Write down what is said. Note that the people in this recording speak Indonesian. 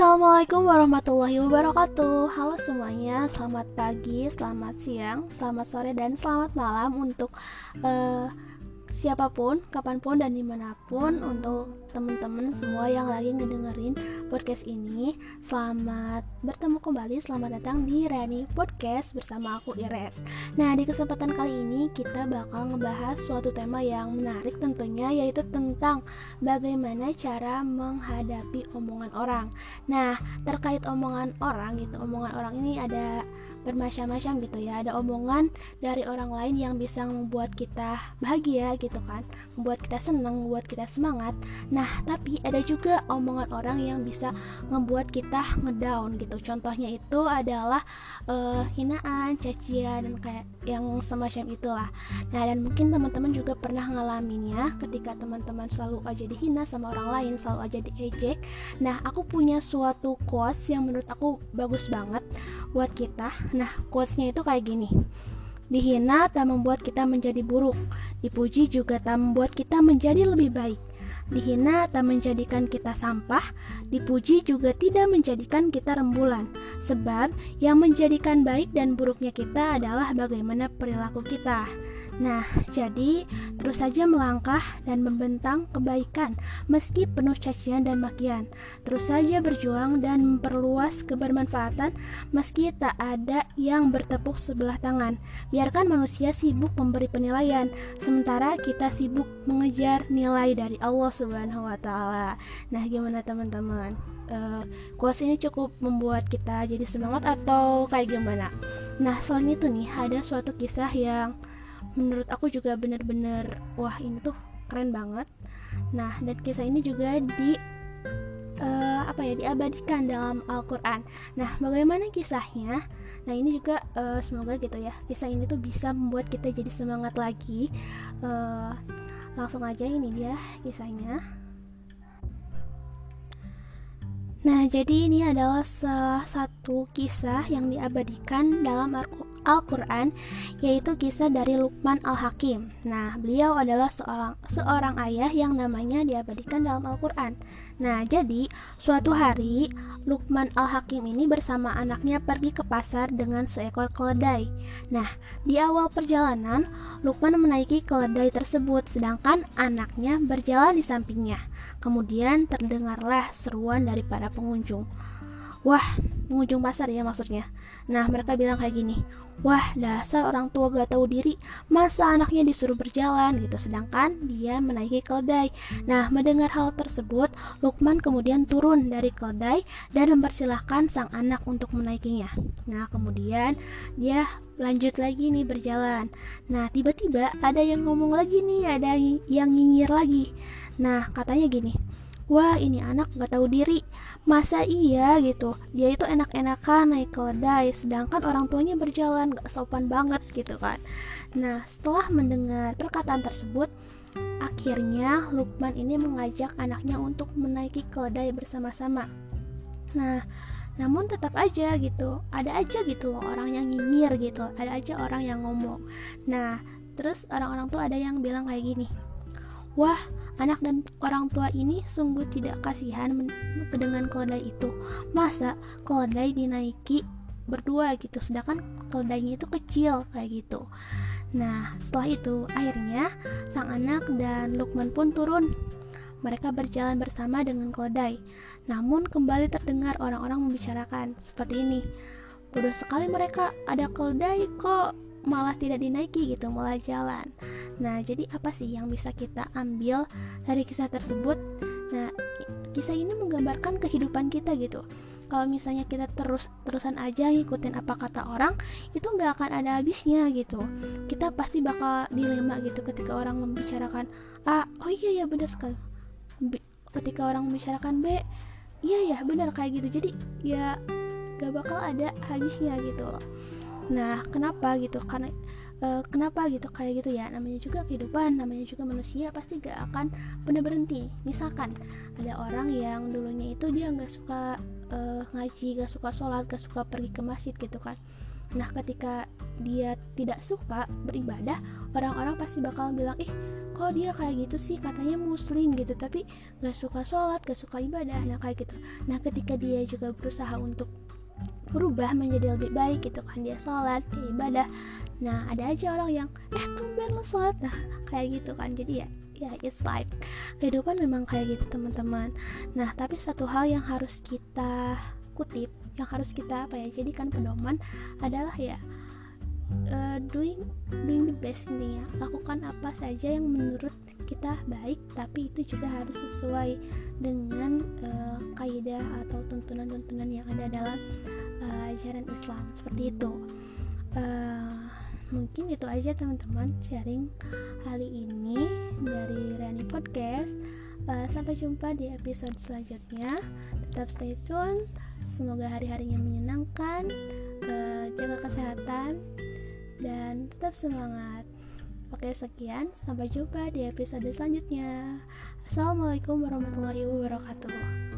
Assalamualaikum warahmatullahi wabarakatuh. Halo semuanya, selamat pagi, selamat siang, selamat sore, dan selamat malam Untuk uh, siapa pun, kapan pun, dan di mana pun Untuk teman-teman semua yang lagi ngedengerin podcast ini. Selamat bertemu kembali, selamat datang di Rani Podcast bersama aku Ires. Nah di kesempatan kali ini kita bakal ngebahas suatu tema yang menarik tentunya Yaitu tentang bagaimana cara menghadapi omongan orang. Nah terkait omongan orang gitu, omongan orang ini ada bermacam-macam gitu ya. Ada omongan dari orang lain yang bisa membuat kita bahagia gitu kan membuat kita senang membuat kita semangat. Nah tapi ada juga omongan orang yang bisa membuat kita ngedown gitu. Contohnya itu adalah uh, hinaan cacian dan kayak yang semacam itulah. Nah dan mungkin teman-teman juga pernah ngalaminnya ketika teman-teman selalu aja dihina sama orang lain selalu aja diejek. Nah aku punya suatu quotes yang menurut aku bagus banget buat kita Nah, quotesnya itu kayak gini. Dihina tak membuat kita menjadi buruk, dipuji juga tak membuat kita menjadi lebih baik. Dihina tak menjadikan kita sampah, dipuji juga tidak menjadikan kita rembulan. Sebab yang menjadikan baik dan buruknya kita adalah bagaimana perilaku kita. Nah, jadi terus saja melangkah dan membentang kebaikan meski penuh cacian dan makian. Terus saja berjuang dan memperluas kebermanfaatan meski tak ada yang bertepuk sebelah tangan. Biarkan manusia sibuk memberi penilaian, sementara kita sibuk mengejar nilai dari Allah Subhanahu wa taala. Nah, gimana teman-teman? Uh, ini cukup membuat kita jadi semangat atau kayak gimana? Nah, selain itu nih ada suatu kisah yang menurut aku juga bener-bener wah ini tuh keren banget. Nah dan kisah ini juga di uh, apa ya diabadikan dalam Al-Quran. Nah bagaimana kisahnya? Nah ini juga uh, semoga gitu ya kisah ini tuh bisa membuat kita jadi semangat lagi. Uh, langsung aja ini dia kisahnya. Nah, jadi ini adalah salah satu kisah yang diabadikan dalam Al-Quran yaitu kisah dari Luqman Al-Hakim. Nah, beliau adalah seorang seorang ayah yang namanya diabadikan dalam Al-Quran. Nah, jadi suatu hari Luqman Al-Hakim ini bersama anaknya pergi ke pasar dengan seekor keledai. Nah, di awal perjalanan Luqman menaiki keledai tersebut sedangkan anaknya berjalan di sampingnya. Kemudian terdengarlah seruan dari para pengunjung. Wah, pengunjung pasar ya maksudnya. Nah, mereka bilang kayak gini, Wah, dasar orang tua gak tahu diri, masa anaknya disuruh berjalan gitu, sedangkan dia menaiki keledai. Nah, mendengar hal tersebut, Lukman kemudian turun dari keledai dan mempersilahkan sang anak untuk menaikinya. Nah, kemudian dia lanjut lagi nih berjalan. Nah, tiba-tiba ada yang ngomong lagi nih, ada yang nyinyir lagi. Nah, katanya gini, wah ini anak gak tahu diri. Masa iya? gitu. Dia itu enak-enakan naik keledai sedangkan orang tuanya berjalan gak sopan banget gitu kan. Nah setelah mendengar perkataan tersebut akhirnya Lukman ini mengajak anaknya untuk menaiki keledai bersama-sama. Nah namun tetap aja gitu ada aja gitu loh orang yang nyinyir gitu ada aja orang yang ngomong. Nah terus orang-orang tuh ada yang bilang kayak gini wah Anak dan orang tua ini sungguh tidak kasihan dengan keledai itu. Masa keledai dinaiki berdua gitu, sedangkan keledainya itu kecil kayak gitu. Nah, setelah itu akhirnya sang anak dan Lukman pun turun. Mereka berjalan bersama dengan keledai. Namun kembali terdengar orang-orang membicarakan seperti ini. Bodoh sekali mereka, ada keledai kok malah tidak dinaiki gitu malah jalan nah jadi apa sih yang bisa kita ambil dari kisah tersebut? Nah kisah ini menggambarkan kehidupan kita gitu. Kalau misalnya kita terus terusan aja ngikutin apa kata orang itu nggak akan ada habisnya gitu. Kita pasti bakal dilema gitu ketika orang membicarakan A oh iya ya benar kan ketika orang membicarakan B iya ya benar kayak gitu. Jadi ya gak bakal ada habisnya gitu nah kenapa gitu? Karena uh, kenapa gitu? Kayak gitu ya. Namanya juga kehidupan namanya juga manusia pasti gak akan pernah berhenti. Misalkan ada orang yang dulunya itu dia nggak suka uh, ngaji gak suka sholat gak suka pergi ke masjid gitu kan. Nah ketika dia tidak suka beribadah orang-orang pasti bakal bilang ih kok dia kayak gitu sih? Katanya muslim gitu tapi gak suka sholat gak suka ibadah. Nah kayak gitu. Nah ketika dia juga berusaha untuk berubah menjadi lebih baik gitu kan. Dia sholat dia ibadah. Nah ada aja orang yang eh tumben lo sholat. Nah kayak gitu kan. Jadi ya ya it's life kehidupan memang kayak gitu teman-teman. Nah tapi satu hal yang harus kita kutip yang harus kita apa ya jadikan pedoman adalah ya uh, doing doing the best intinya lakukan apa saja yang menurut kita baik tapi itu juga harus sesuai dengan uh, kaidah atau tuntunan-tuntunan yang ada dalam uh, ajaran Islam seperti itu. Uh, mungkin itu aja teman-teman sharing kali ini dari Rani Podcast. Uh, sampai jumpa di episode selanjutnya. Tetap stay tune semoga hari-harinya menyenangkan. Uh, jaga kesehatan dan tetap semangat. Oke sekian, sampai jumpa di episode selanjutnya. Assalamualaikum warahmatullahi wabarakatuh.